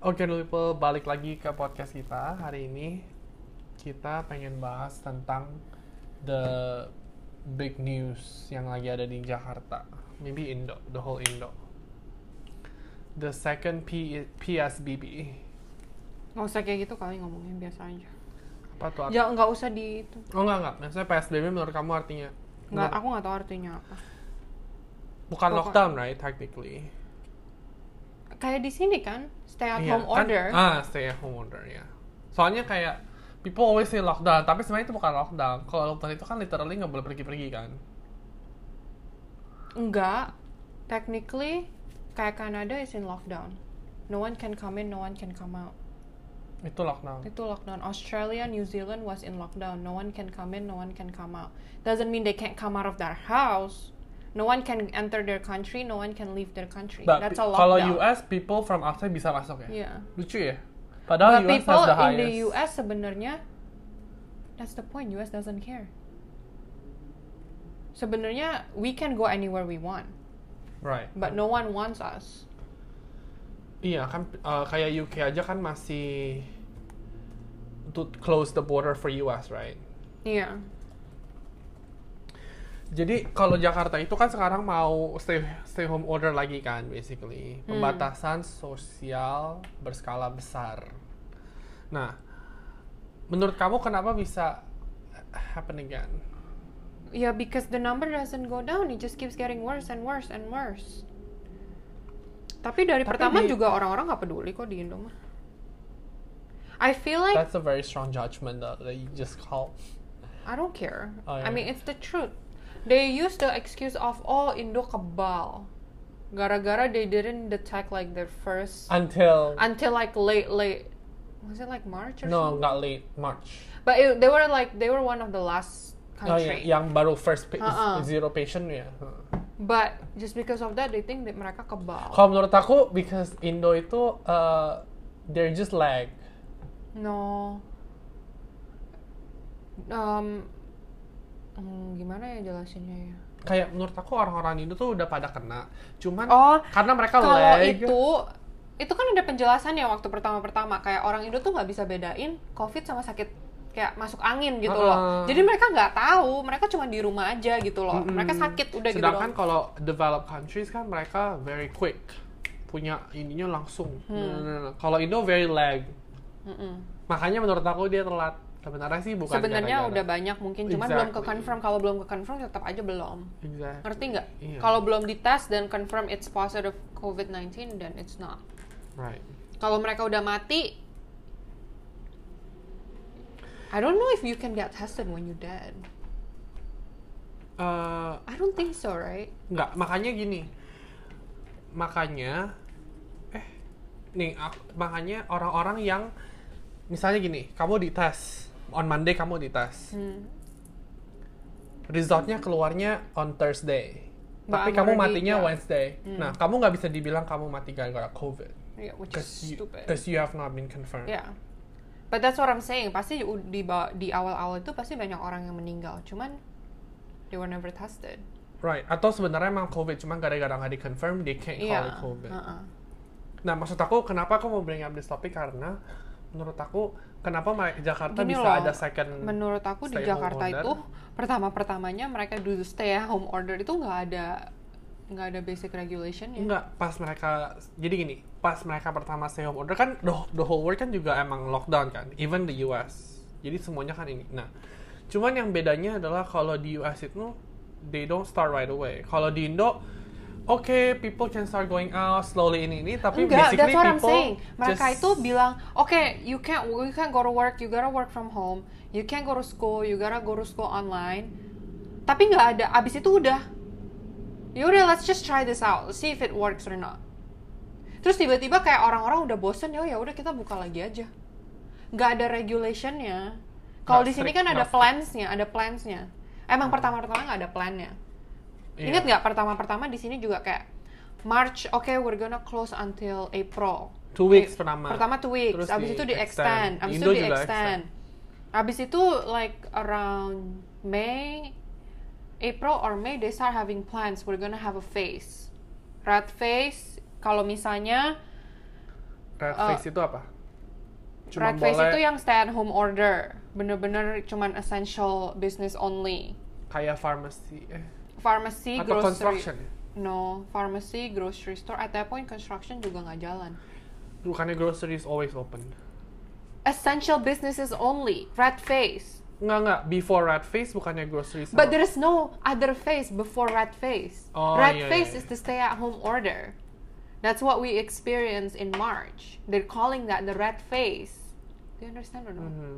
Oke dulu people, balik lagi ke podcast kita hari ini kita pengen bahas tentang the big news yang lagi ada di Jakarta, maybe Indo, the whole Indo. The second P PSBB. Nggak usah kayak gitu kali ngomongnya biasa aja. Apa tuh? Ya nggak usah di itu. Oh enggak enggak, maksudnya PSBB menurut kamu artinya? Nggak, aku nggak tahu artinya apa. bukan pokok- lockdown right technically. Kayak di sini kan, stay at Iya, home kan- order. Ah, stay at home order ya. Soalnya kayak people always say lockdown, tapi sebenarnya itu bukan lockdown. Kalau lockdown itu kan literally nggak boleh pergi-pergi kan. Enggak. Technically, kayak Kanada is in lockdown. No one can come in, no one can come out. Itu lockdown. Itu lockdown. Australia, New Zealand was in lockdown. No one can come in, no one can come out. Doesn't mean they can't come out of their house. No one can enter their country, no one can leave their country. But That's a kalau lockdown. US people from outside bisa masuk ya. Yeah. Lucu ya. Padahal US But people has the in highest. the US sebenarnya that's the point. US doesn't care. Sebenarnya we can go anywhere we want, Right. but no one wants us. Iya kan uh, kayak UK aja kan masih to close the border for US, right? Iya. Jadi kalau Jakarta itu kan sekarang mau stay stay home order lagi kan basically. Hmm. Pembatasan sosial berskala besar. Nah, menurut kamu kenapa bisa happen again? Yeah, because the number doesn't go down, it just keeps getting worse and worse and worse. Tapi dari Tapi pertama di- juga orang-orang nggak peduli kok di Indo mah. I feel like That's a very strong judgment that, that you just call. I don't care. Oh, I yeah. mean, it's the truth. They use the excuse of oh Indo kebal, gara-gara they didn't detect like their first Until until like late late. Was it like March or no, something? not late March. But it, they were like they were one of the last Oh, iya, country. yang baru first pa- Uh-uh. zero patient ya. But just because of that, they think that mereka kebal. Kalau menurut aku, because Indo itu uh, they're just lag. No. Um, hmm, gimana ya jelasinnya ya? Kayak menurut aku orang-orang Indo tuh udah pada kena. Cuman Oh, karena mereka Kalau lag. itu itu kan ada penjelasannya waktu pertama-pertama kayak orang Indo tuh nggak bisa bedain COVID sama sakit kayak masuk angin gitu loh. Uh-uh. Jadi mereka nggak tahu, mereka cuma di rumah aja gitu loh. Mm-mm. Mereka sakit udah gitu Sedangkan kalau developed countries kan mereka very quick. Punya ininya langsung. Hmm. Kalau Indo very lag. Mm-mm. Makanya menurut aku dia telat. Sebenarnya sih bukan Sebenarnya udah banyak mungkin, cuman belum ke Exactly. confirm. Kalau belum ke confirm tetap aja belum. Exactly. Ngerti nggak? Iya. Kalau belum dites dan confirm it's positive COVID-19 then it's not. Right. Kalau mereka udah mati, I don't know if you can get tested when you're dead. Uh, I don't think so, right? Nggak, makanya gini. Makanya eh nih makanya orang-orang yang misalnya gini, kamu dites on Monday kamu dites. Hmm. Resultnya keluarnya on Thursday. But Tapi I'm kamu already- matinya yeah. Wednesday. Hmm. Nah, kamu nggak bisa dibilang kamu mati gara-gara COVID. Yeah, which Because is stupid. 'cause you have not been confirmed. Yeah. But that's what I'm saying. Pasti di di awal-awal itu pasti banyak orang yang meninggal. Cuman they were never tested. Right. Atau sebenarnya emang COVID, cuma gara-gara nggak di-confirm, they can't call Iya. it COVID. uh-uh. Nah, maksud aku kenapa aku mau bring up this topic karena menurut aku kenapa Jakarta Gini bisa loh, ada second Menurut aku di Jakarta itu pertama-pertamanya mereka dulu stay at home order itu nggak ada nggak ada basic regulation ya. Enggak, pas mereka jadi gini, pas mereka pertama stay home order kan the, the whole world kan juga emang lockdown kan, even the US. Jadi semuanya kan ini. Nah, cuman yang bedanya adalah kalau di US itu they don't start right away. Kalau di Indo Oke, people can start going out slowly ini ini, tapi Enggak, basically that's what I'm people saying. Mereka just- itu bilang, oke, you can't, you can't go to work, you gotta work from home, you can't go to school, you gotta go to school online. Tapi nggak ada, abis itu udah, yaudah let's just try this out, see if it works or not. Terus tiba-tiba kayak orang-orang udah bosen, ya ya udah kita buka lagi aja. Nggak ada regulationnya. Kalau di sini kan ada plansnya, ada plansnya. Emang pertama-pertama nggak ada plannya. Iya. Ingat nggak pertama-pertama di sini juga kayak March, okay, we're gonna close until April. Two weeks Eh, pertama. Pertama two weeks, Terus abis di itu di extend. extend, abis Indo itu di juga extend. Abis itu like around May, April or May they start having plans. We're gonna have a phase, red phase. Kalau misalnya red Uh, face itu apa? Cuma red face boleh itu yang stay at home order. Bener-bener cuman essential business only. kayak pharmacy eh Pharmacy, atau grocery. construction ya? No, pharmacy, grocery store. At that point, construction juga nggak jalan. Bukannya grocery is always open. Essential businesses only. Red face. Enggak enggak, before red face bukannya grocery sama. But there is no other face before red face. Oh, red iya, face iya, is the stay at home order. That's what we experienced in March. They're calling that the red face. Do you understand or no? Mhm.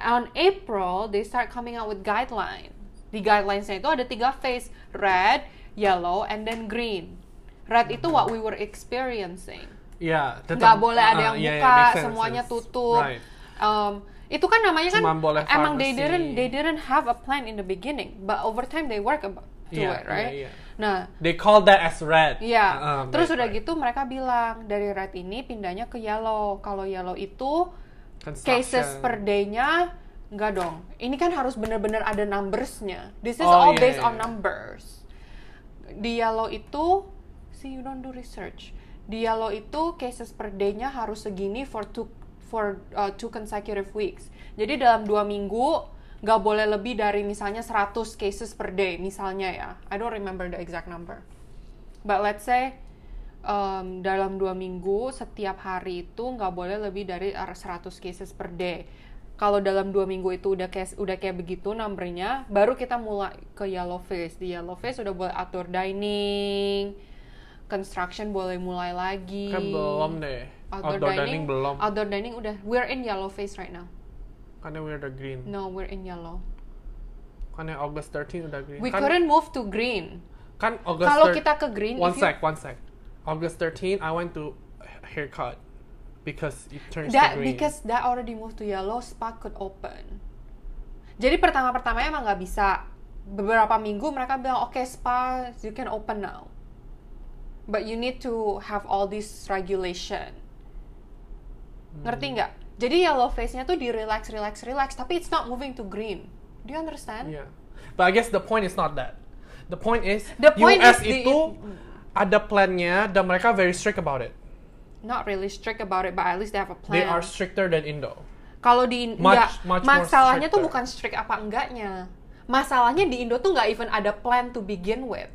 On April, they start coming out with guidelines. Di guidelinesnya itu ada tiga phase, red, yellow, and then green. Red itu what we were experiencing. Iya, tetap- Nggak boleh ada yang iya, buka, make sense, semuanya tutup. Right. Um, itu kan namanya kan Cuma boleh emang they didn't they didn't have a plan in the beginning, but over time they work about to Iya, it, right? iya, iya. Nah, They call that as red. Iya. Ah, Terus right, udah right. gitu mereka bilang dari red ini pindahnya ke yellow. Kalau yellow itu cases per day-nya enggak dong. Ini kan harus bener-bener ada numbers-nya. This is Oh, all iya, based iya, on iya. numbers. Di yellow itu see you don't do research. Di yellow itu cases per day-nya harus segini for two for uh, two consecutive weeks. Jadi dalam dua minggu nggak boleh lebih dari misalnya 100 cases per day misalnya ya. I don't remember the exact number. But let's say um, dalam dua minggu setiap hari itu nggak boleh lebih dari 100 cases per day. Kalau dalam dua minggu itu udah kayak udah kayak begitu numbernya, baru kita mulai ke yellow phase. Di yellow phase udah boleh outdoor dining, construction boleh mulai lagi. Kan belum deh. Outdoor, dining, belum. Outdoor dining udah. We're in yellow phase right now. Karena we're the green. No, we're in yellow. Karena August 13 udah green. We kan, couldn't move to green. kan August Kalau 13 kita ke green, One you- sec, one sec. August 13 I went to haircut because it turns that to green. because that already moved to yellow spa could open jadi pertama pertamanya emang nggak bisa beberapa minggu mereka bilang oke spa you can open now but you need to have all this regulation ngerti nggak jadi yellow face nya tuh di relax relax relax tapi it's not moving to green do you understand Yeah. But I guess the point is not that. The point is The point US is the- itu ada plannya dan mereka very strict about it. Not really strict about it but at least they have a plan They are stricter than Indo. Kalau di Much- enggak, much masalahnya tuh bukan strict apa enggaknya. Masalahnya di Indo tuh nggak even ada plan to begin with.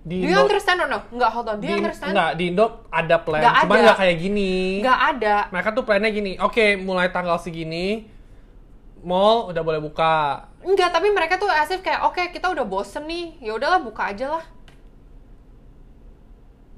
Di Do you understand or no? Nggak, hold on. Do di, you understand? Nggak, di Indo ada plan, Nggak cuma nggak kayak gini. Nggak ada. Mereka tuh plannya gini. Oke, mulai tanggal segini, mall udah boleh buka. Enggak, tapi mereka tuh asif kayak, oke kita udah bosen nih, ya udahlah buka aja lah.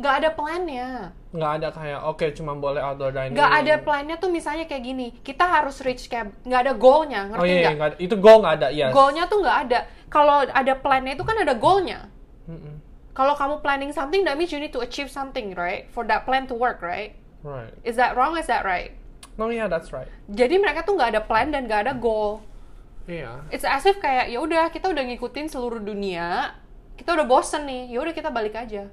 Nggak ada plannya. Nggak ada kayak, oke cuma boleh outdoor dining. Nggak ada plannya tuh misalnya kayak gini, kita harus reach kayak, nggak ada goalnya, Oh ngerti iya, iya, nggak? ada. Itu goal nggak ada, yes. Goalnya tuh nggak ada. Kalau ada plannya itu kan ada goalnya. Mm-mm. Kalau kamu planning something, that means you need to achieve something, right? For that plan to work, right? Right. Is that wrong? Is that right? No, yeah, that's right. Jadi mereka tuh nggak ada plan dan nggak ada goal. Iya. It's as if kayak ya udah kita udah ngikutin seluruh dunia, kita udah bosen nih, ya udah kita balik aja.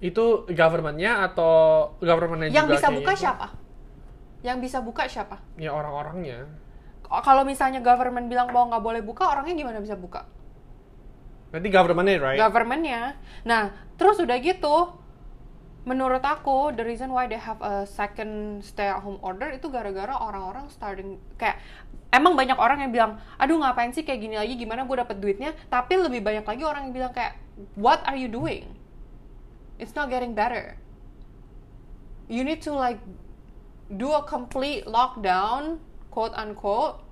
Itu governmentnya atau governmentnya Yang juga bisa buka gitu? siapa? Yang bisa buka siapa? Ya orang-orangnya. Kalau misalnya government bilang bahwa nggak boleh buka, orangnya gimana bisa buka? Berarti governmentnya, right? Governmentnya. Nah, terus udah gitu, menurut aku the reason why they have a second stay at home order itu gara-gara orang-orang starting kayak emang banyak orang yang bilang, aduh ngapain sih kayak gini lagi, gimana gue dapet duitnya? Tapi lebih banyak lagi orang yang bilang kayak, what are you doing? It's not getting better. You need to like do a complete lockdown, quote unquote,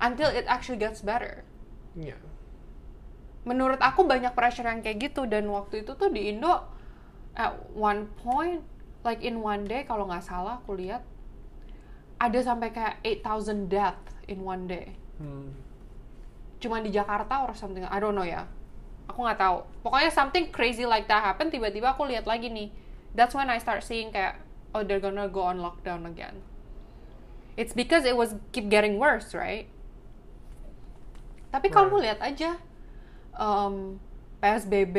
until it actually gets better Iya. menurut aku banyak pressure yang kayak gitu dan waktu itu tuh di Indo at one point like in one day kalau nggak salah aku lihat ada sampai kayak 8000 death in one day Hmm. cuma di Jakarta or something I don't know ya aku nggak tahu. Pokoknya something crazy like that happen tiba-tiba aku lihat lagi nih. That's when I start seeing kayak oh they're gonna go on lockdown again. It's because it was keep getting worse right? Tapi Right. kamu lihat aja um, PSBB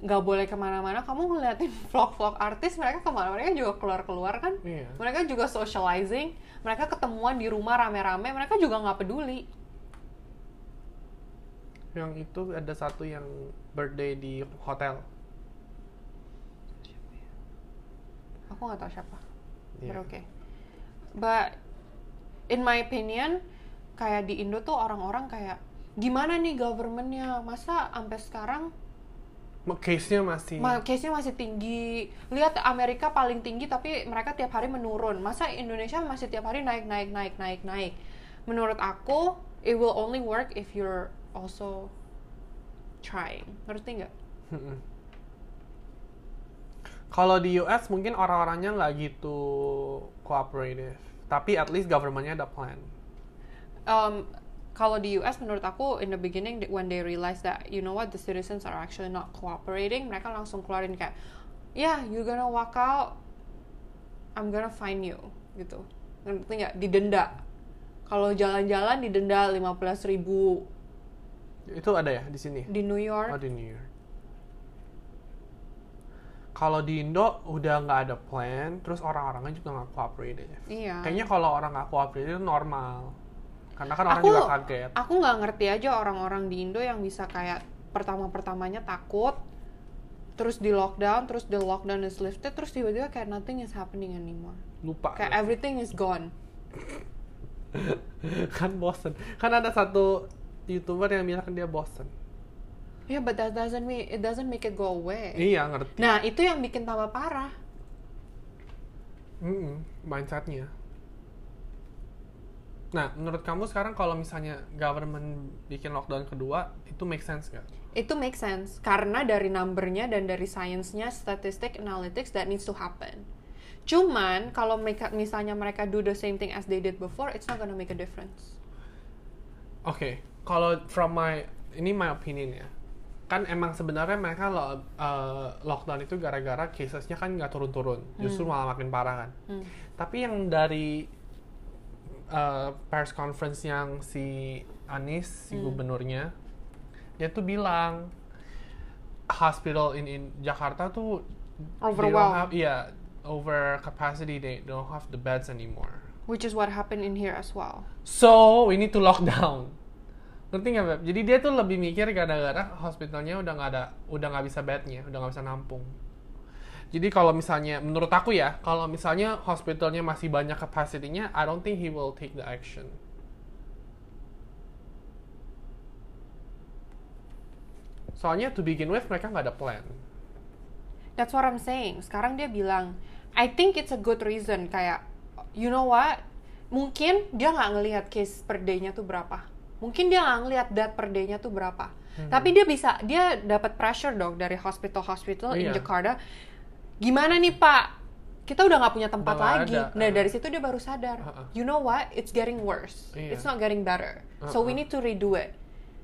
nggak boleh ke mana-mana kamu ngeliatin vlog-vlog artis mereka ke mana mereka juga keluar-keluar kan? Iya. mereka juga socializing mereka ketemuan di rumah rame-rame mereka juga nggak peduli Yang itu ada satu yang birthday di hotel. aku nggak tahu siapa Iya. but okay but in my opinion kayak di Indo tuh orang-orang kayak gimana nih governmentnya masa sampai sekarang Case-nya masih Ma- case-nya masih tinggi. Lihat Amerika paling tinggi tapi mereka tiap hari menurun. Masa Indonesia masih tiap hari naik naik naik naik naik. Menurut aku it will only work if you're also trying. Ngerti nggak? Kalau di US mungkin orang-orangnya nggak gitu cooperative, tapi at least governmentnya ada plan. Um, kalau di US menurut aku in the beginning when they realize that you know what the citizens are actually not cooperating, mereka langsung keluarin kayak yeah you gonna walk out, I'm gonna fine you gitu. Ngerti nggak? Didenda. Kalau jalan-jalan didenda 15.000 ribu Itu ada ya di sini? di New York. Oh di New York. Kalau di Indo udah nggak ada plan, terus orang-orangnya juga nggak cooperative. Iya. Kayaknya kalau orang nggak cooperative itu normal, karena kan orang aku juga kaget. aku nggak ngerti aja orang-orang di Indo yang bisa kayak pertama-pertamanya takut terus di lockdown terus the lockdown is lifted terus tiba-tiba kayak nothing is happening anymore Lupa. kayak everything is gone kan bosen. Kan ada satu youtuber yang bilang dia bosen. yeah but that doesn't mean it doesn't make it go away Iya ngerti. nah itu yang bikin tambah parah Mm-mm, mindsetnya. Nah, menurut kamu sekarang kalau misalnya government bikin lockdown kedua, itu make sense nggak? itu make sense karena dari numbernya dan dari sainsnya statistic analytics that needs to happen cuman kalau mereka misalnya mereka do the same thing as they did before it's not gonna make a difference Oke, kalau from my ini my opinion ya, kan emang sebenarnya mereka lo, uh, lockdown itu gara-gara casesnya kan nggak turun-turun, justru malah makin parah kan. Hmm. Tapi yang dari uh, press conference yang si Anies, si gubernurnya, dia tuh bilang hospital in in Jakarta tuh Overwhelmed. Iya, over capacity. They don't have the beds anymore. which is what happened in here as well So we need to lock down. Ngerti nggak Beb? Jadi dia tuh lebih mikir gara-gara hospitalnya udah nggak ada, udah nggak bisa bednya, udah nggak bisa nampung. Jadi kalau misalnya, menurut aku ya, kalau misalnya hospitalnya masih banyak capacity-nya, I don't think he will take the action. Soalnya to begin with mereka nggak ada plan. That's what I'm saying. Sekarang dia bilang, I think it's a good reason. Kayak, you know what? Mungkin dia nggak ngelihat case per day-nya tuh berapa. Mungkin dia nggak ngelihat death per day-nya tuh berapa. Tapi dia bisa, dia dapat pressure dong dari hospital-hospital in Iya. Jakarta. Gimana nih Pak? Kita udah nggak punya tempat Udah lagi. ada. Nah Uh. dari situ dia baru sadar. Uh-uh. You know what? It's getting worse. Iya. It's not getting better. So we Uh-uh. need to redo it.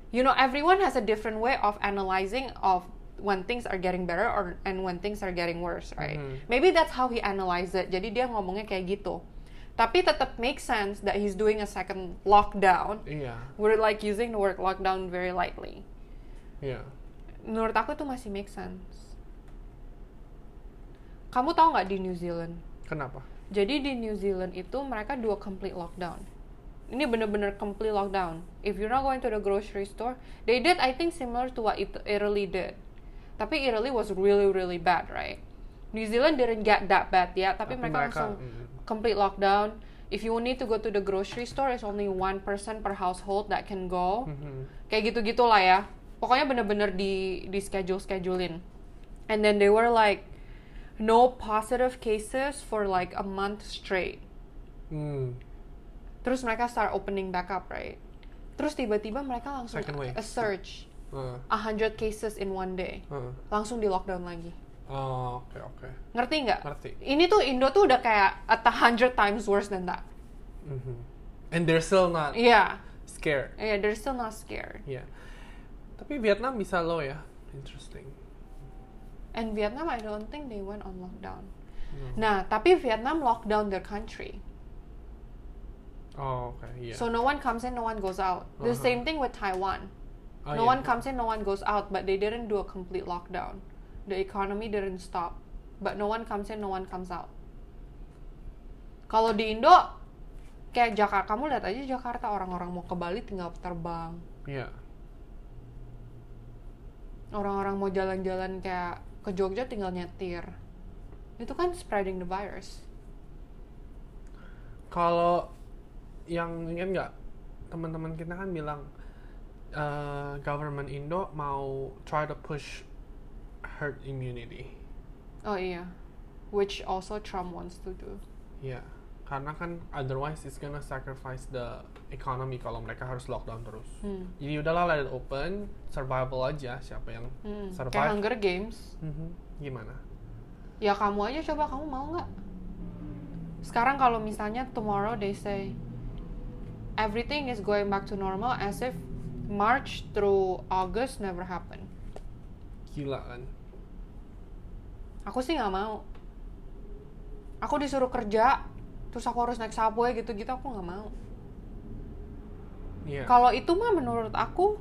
You know, everyone has a different way of analyzing of when things are getting better or and when things are getting worse, right? Mhm. Maybe that's how he analyzed it. Jadi dia ngomongnya kayak gitu. Tapi tetap make sense that he's doing a second lockdown. Iya, We're like using the word lockdown very lightly. iya. Menurut aku itu masih make sense. Kamu tahu nggak di New Zealand? Kenapa? Jadi di New Zealand itu mereka dua complete lockdown. Ini bener-bener complete lockdown. If you're not going to the grocery store, they did I think similar to what It- Italy did. Tapi Italy was really really bad, right? New Zealand didn't get that bad ya, tapi, Tapi mereka, mereka, langsung mm. Complete lockdown. If you need to go to the grocery store, it's only one person per household that can go. Mhm. Kayak gitu gitulah ya. Pokoknya bener-bener di di schedule schedulein. And then they were like no positive cases for like a month straight. Hmm. Terus mereka start opening back up, right? Terus tiba-tiba mereka langsung a surge, Uh, a hundred cases in one day, uh. langsung di lockdown lagi. Oh, oke oke. Ngerti nggak? Ngerti. Ini tuh Indo tuh udah kayak at a hundred times worse than that. Mhm. And they're still not Iya, scared. yeah, they're still not scared. Iya. Tapi Vietnam bisa low ya. Interesting. And Vietnam, I don't think they went on lockdown. No. Nah, tapi Vietnam lockdown their country. Oh, oke, iya. So no one comes in, no one goes out. The Uh-huh. same thing with Taiwan. Oh, no iya. one comes in, no one goes out, but they didn't do a complete lockdown. The economy didn't stop, but no one comes in, no one comes out. Kalau di Indo, kayak Jakarta, kamu lihat aja Jakarta orang-orang mau ke Bali tinggal terbang, Iya. orang-orang mau jalan-jalan kayak ke Jogja tinggal nyetir. Itu kan spreading the virus. Kalau yang ingat nggak teman-teman kita kan bilang eh, government Indo mau try to push herd immunity. Oh iya. Which also Trump wants to do. Ya, karena kan otherwise it's gonna sacrifice the economy kalau mereka harus lockdown terus. Hmm. Jadi udahlah let it open, survival aja siapa yang Hmm. survive. Kayak Hunger Games. Mhm. Gimana? Ya kamu aja coba kamu mau nggak? Sekarang kalau misalnya tomorrow they say everything is going back to normal as if March through August never happened. Gila kan? Aku sih nggak mau. Aku disuruh kerja, terus aku harus naik subway gitu-gitu aku nggak mau. Iya. Kalau itu mah menurut aku,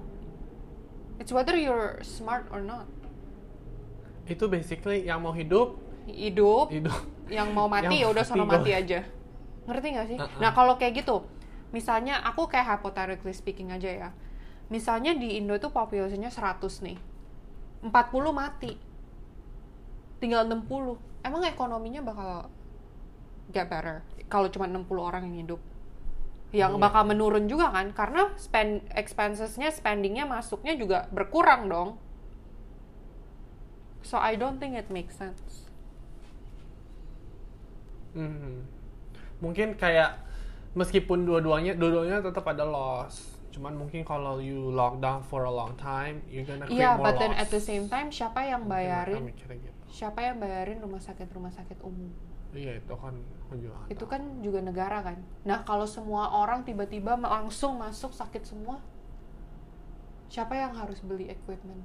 it's whether you're smart or not. Itu basically yang mau hidup, Hidup, hidup. yang mau mati ya udah sono mati, aja. Ngerti nggak sih? Uh-uh. Nah kalau kayak gitu, misalnya aku kayak hypothetically speaking aja ya. Misalnya di Indo itu populasinya 100 nih. 40 mati. Tinggal 60. Emang ekonominya bakal get better kalau cuma 60 orang yang hidup. Yang Iya. bakal menurun juga kan karena spend expensesnya spendingnya masuknya juga berkurang dong. So I don't think it makes sense. Mhm. Mungkin kayak meskipun dua-duanya dua-duanya tetap ada loss. Cuman mungkin kalau you lockdown for a long time, you're gonna create Iya, more but then loss. at the same time siapa yang bayarin? gitu. Siapa yang bayarin rumah sakit rumah sakit umum? Iya itu kan juga Itu kan juga negara kan. Nah kalau semua orang tiba-tiba langsung masuk sakit semua, siapa yang harus beli equipment?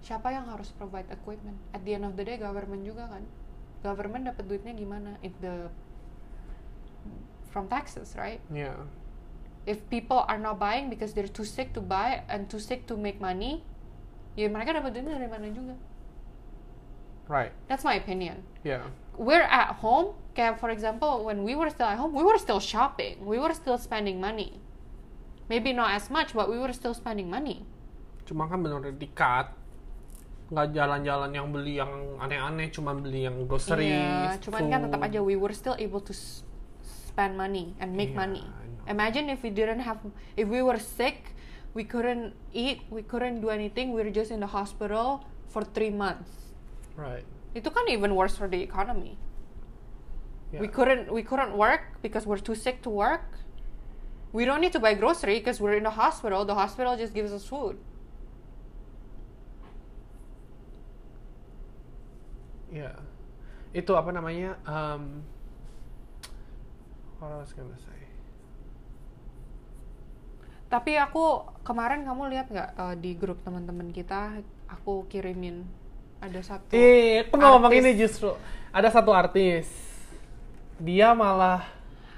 Siapa yang harus provide equipment? At the end of the day government juga kan. Government dapat duitnya gimana? If the from taxes, right? Iya. If people are not buying because they're too sick to buy and too sick to make money, ya mereka dapat duitnya dari mana juga. Right. That's my opinion. Yeah. we're at home kayak for example when we were still at home we were still shopping we were still spending money maybe not as much but we were still spending money Cuma kan bener di cut. Nggak jalan-jalan yang beli yang aneh-aneh, cuma beli yang groceries. Iya, cuman kan tetap food. aja we were still able to spend money and make Iya, money imagine if we didn't have if we were sick we couldn't eat we couldn't do anything we were just in the hospital for three months Right. itu kan even worse for the economy Yeah. we couldn't we couldn't work because we're too sick to work we don't need to buy grocery because we're in the hospital the hospital just gives us food Iya. Itu apa namanya? Um, what I was gonna say. tapi aku kemarin kamu lihat nggak uh, di grup teman-teman kita aku kirimin ada satu Eh, aku mau ngomong ini justru. Ada satu artis. Dia malah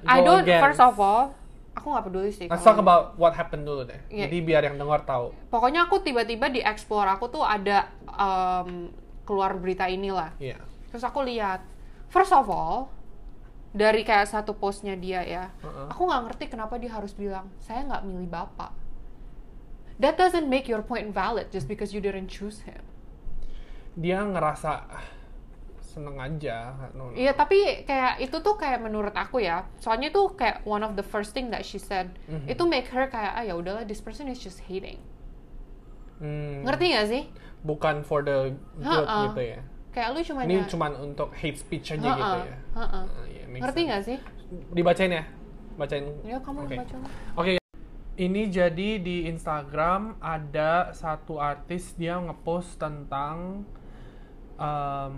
I don't against. first of all aku nggak peduli sih Let's talk about what happened dulu deh. Iya. Jadi biar yang dengar tahu. pokoknya aku tiba-tiba di explore aku tuh ada um, keluar berita inilah Iya. terus aku lihat first of all dari kayak satu postnya dia ya Heeh. aku nggak ngerti kenapa dia harus bilang saya nggak milih bapak that doesn't make your point valid just because you didn't choose him Dia ngerasa seneng aja. No, no. iya tapi kayak itu tuh kayak menurut aku ya soalnya tuh kayak one of the first thing that she said Mhm. itu make her kayak ah ya udahlah this person is just hating Hmm, ngerti nggak sih Bukan for the good Ha-ha. gitu ya. kayak lu cuma Ini cuman untuk hate speech aja gitu ya. Ah, iya, makes ngerti nggak sih Dibacain ya? Bacain. ya kamu Oke. baca. Oke. Ini jadi di Instagram ada satu artis dia ngepost tentang um,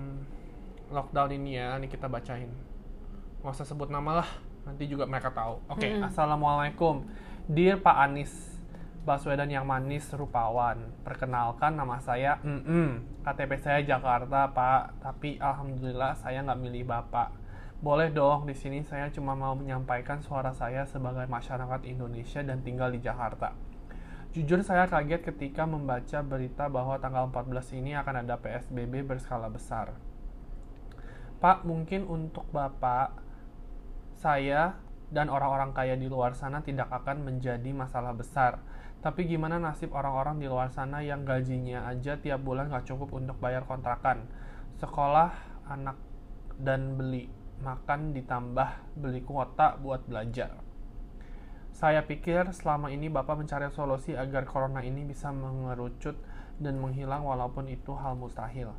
lockdown ini ya. Ini kita bacain. Nggak usah sebut nama lah. Nanti juga mereka tahu. Oke. Mm-mm. Assalamualaikum. Dear Pak Anies Baswedan yang manis rupawan. Perkenalkan nama saya Mm-mm. KTP saya Jakarta Pak. Tapi alhamdulillah saya nggak milih Bapak. Boleh dong, di sini saya cuma mau menyampaikan suara saya sebagai masyarakat Indonesia dan tinggal di Jakarta. Jujur saya kaget ketika membaca berita bahwa tanggal 14 ini akan ada PSBB berskala besar. Pak, mungkin untuk Bapak, saya dan orang-orang kaya di luar sana tidak akan menjadi masalah besar. Tapi gimana nasib orang-orang di luar sana yang gajinya aja tiap bulan nggak cukup untuk bayar kontrakan, sekolah anak dan beli makan ditambah beli kuota buat belajar. Saya pikir selama ini Bapak mencari solusi agar corona ini bisa mengerucut dan menghilang walaupun itu hal mustahil.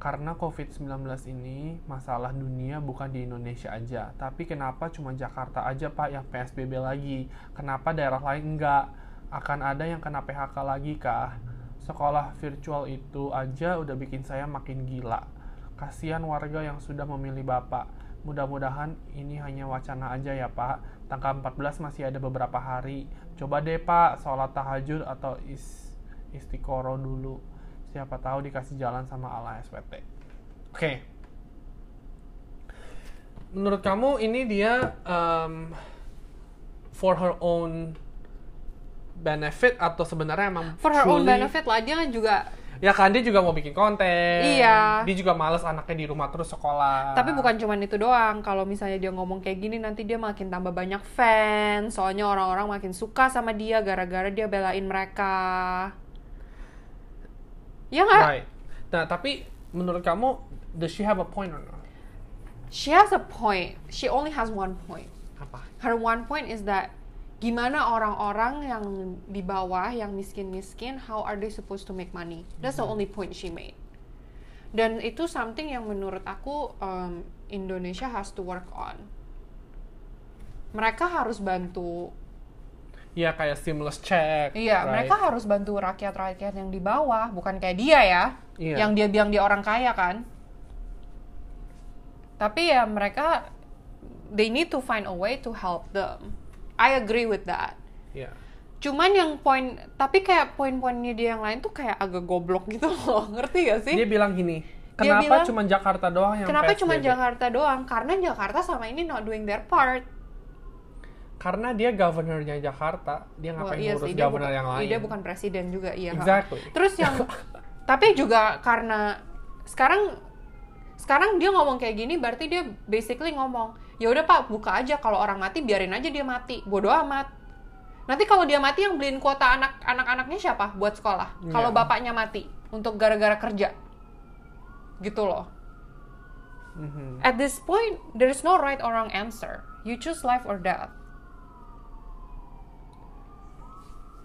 Karena COVID-19 ini masalah dunia bukan di Indonesia aja. Tapi kenapa cuma Jakarta aja Pak yang PSBB lagi? Kenapa daerah lain enggak? Akan ada yang kena PHK lagi kah? Sekolah virtual itu aja udah bikin saya makin gila. Kasihan warga yang sudah memilih Bapak. Mudah-mudahan ini hanya wacana aja ya Pak. Tanggal 14 masih ada beberapa hari. Coba deh Pak, sholat tahajud atau is istiqoroh dulu siapa tahu dikasih jalan sama Allah SPT. Oke. Menurut kamu ini dia um, for her own benefit atau sebenarnya emang For her own benefit lah, dia kan juga Ya kan dia juga mau bikin konten. Iya. Dia juga males anaknya di rumah terus sekolah. Tapi bukan cuman itu doang. Kalau misalnya dia ngomong kayak gini, nanti dia makin tambah banyak fans. Soalnya orang-orang makin suka sama dia gara-gara dia belain mereka. Ya nggak? Right. Nah, tapi menurut kamu does she have a point or not? She has a point. She only has one point. Apa? Her one point is that gimana orang-orang yang di bawah, yang miskin-miskin, how are they supposed to make money? That's the only point she made. Dan itu something yang menurut aku um, Indonesia has to work on. Mereka harus bantu Ya kayak stimulus check. Iya, right? mereka harus bantu rakyat-rakyat yang di bawah, bukan kayak dia ya, Iya. yang dia bilang dia orang kaya kan. Tapi ya mereka, they need to find a way to help them. I agree with that. Iya. Cuman yang poin, tapi kayak poin-poinnya dia yang lain tuh kayak agak goblok gitu loh, ngerti gak sih? Dia bilang gini, Dia kenapa bilang, cuma Jakarta doang yang Kenapa cuma? Jakarta doang? Karena Jakarta sama ini not doing their part. Karena dia governornya Jakarta, dia ngapain iya ngurus sih, dia governor bukan, yang lain? iya, dia bukan presiden juga, iya. Exactly. Terus yang, tapi juga karena sekarang sekarang dia ngomong kayak gini, berarti dia basically ngomong, ya udah pak buka aja kalau orang mati biarin aja dia mati, bodoh amat. Nanti kalau dia mati yang beliin kuota anak anak-anaknya siapa buat sekolah? Iya. Kalau bapaknya mati untuk gara-gara kerja, gitu loh. Mhm. At this point, there is no right or wrong answer. You choose life or death.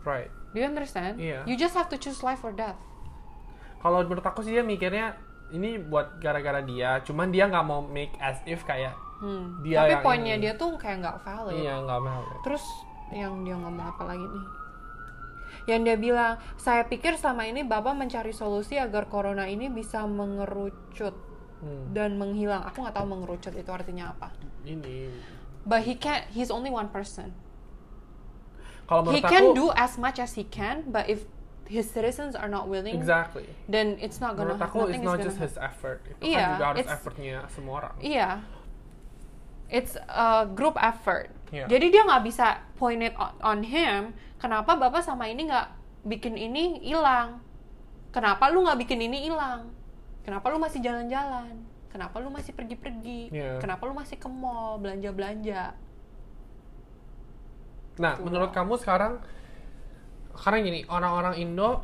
Right. Do you understand? Iya. You just have to choose life or death. Kalau menurut aku sih dia mikirnya ini buat gara-gara dia, cuman dia nggak mau make as if kayak Hmm. Dia Tapi poinnya ini. dia tuh kayak nggak valid. iya nggak mau. Terus yang dia ngomong apa lagi nih? Yang dia bilang, saya pikir selama ini Bapak mencari solusi agar corona ini bisa mengerucut Hmm. dan menghilang. Aku nggak tahu mengerucut itu artinya apa. Ini But he can't. He's only one person. kalau He menurut can aku do as much as he can, but if his citizens are not willing, exactly. then it's not gonna. Menurut aku it's not just his effort, itu Iya, kan juga harus effortnya semua orang. Iya. It's a group effort. Iya. Jadi dia nggak bisa point it on, on him. Kenapa bapak sama ini nggak bikin ini hilang? Kenapa lu nggak bikin ini hilang? Kenapa lu masih jalan-jalan? Kenapa lu masih pergi-pergi? Iya. Kenapa lu masih ke mall belanja-belanja? Nah, Gitu menurut kamu sekarang sekarang gini, orang-orang Indo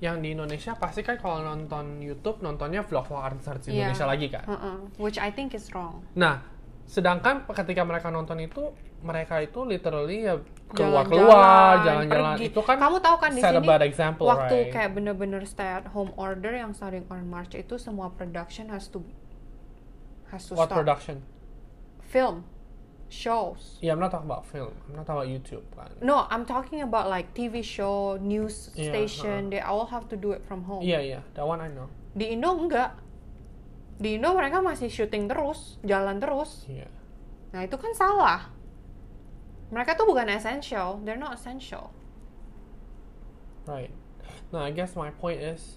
yang di Indonesia pasti kan kalau nonton YouTube nontonnya vlog-vlog artis-artis Iya. Indonesia lagi kan. Uh-uh. Which I think is wrong. Nah, sedangkan ketika mereka nonton itu mereka itu literally ya Jalan-jalan, keluar-keluar, jalan-jalan. Itu kan Kamu tahu kan di sini example, waktu right? kayak bener-bener stay at home order yang starting on March itu semua production has to has to What stop. production? Film, shows. Yeah, I'm not talking about film. I'm not talking about YouTube kan. No, I'm talking about like TV show, news station. They all have to do it from home. Iya, iya, that one I know. Di Indo enggak. Di Indo mereka masih syuting terus, jalan terus. Iya. Nah itu kan salah. Mereka tuh bukan essential. They're not essential. Right. Nah, I guess my point is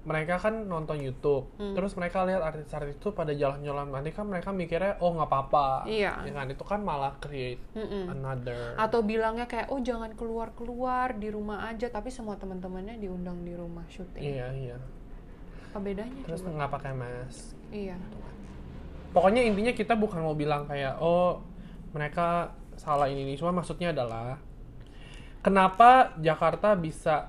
mereka kan nonton YouTube, Hmm. terus mereka lihat artis-artis itu pada jalan-jalan, nanti kan mereka mikirnya oh nggak apa-apa, Iya. ya kan itu kan malah create Mm-mm. another. Atau bilangnya kayak oh jangan keluar keluar di rumah aja, tapi semua teman-temannya diundang di rumah syuting. Iya iya. Apa bedanya? Terus coba? nggak pakai mask. Iya. Pokoknya intinya kita bukan mau bilang kayak oh mereka salah ini ini, cuma maksudnya adalah kenapa Jakarta bisa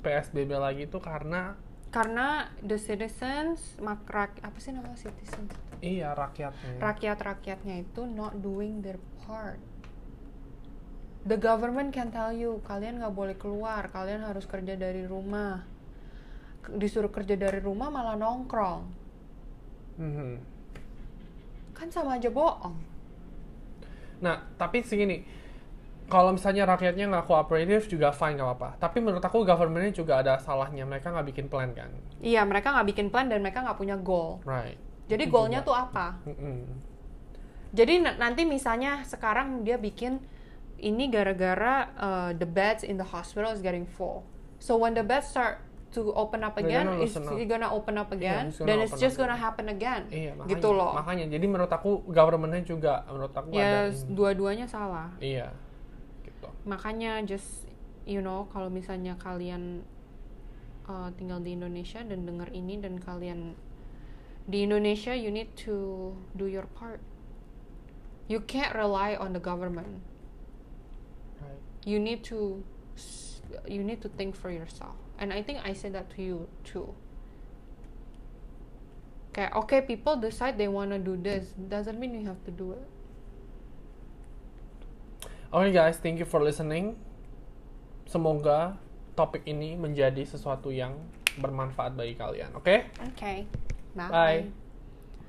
PSBB lagi itu karena karena the citizens mak rak- apa sih nama citizens Iya rakyatnya. rakyat rakyatnya itu not doing their part the government can tell you kalian nggak boleh keluar kalian harus kerja dari rumah disuruh kerja dari rumah malah nongkrong Mhm. kan sama aja bohong Nah, tapi segini, kalau misalnya rakyatnya nggak kooperatif juga fine nggak apa-apa. Tapi menurut aku governmentnya juga ada salahnya. Mereka nggak bikin plan kan, iya mereka nggak bikin plan dan mereka nggak punya goal right? jadi goalnya tuh apa Mm-mm. Jadi na- nanti misalnya sekarang dia bikin ini gara-gara uh, the beds in the hospital is getting full. So when the beds start to open up again, gonna it's up. gonna open up again, it's gonna then it's just gonna happen again. Iya, makanya. gitu loh. Makanya, jadi menurut aku governmentnya juga, menurut aku ada. Ya ini. dua-duanya salah. Iya, gitu. Makanya just you know kalau misalnya kalian uh, tinggal di Indonesia dan dengar ini dan kalian di Indonesia you need to do your part. You can't rely on the government. Right. you need to you need to think for yourself and i think i said that to you too okay okay people decide they want to do this doesn't mean you have to do it Oke guys, thank you for listening. Semoga topik ini menjadi sesuatu yang bermanfaat bagi kalian. Oke? okay Bye.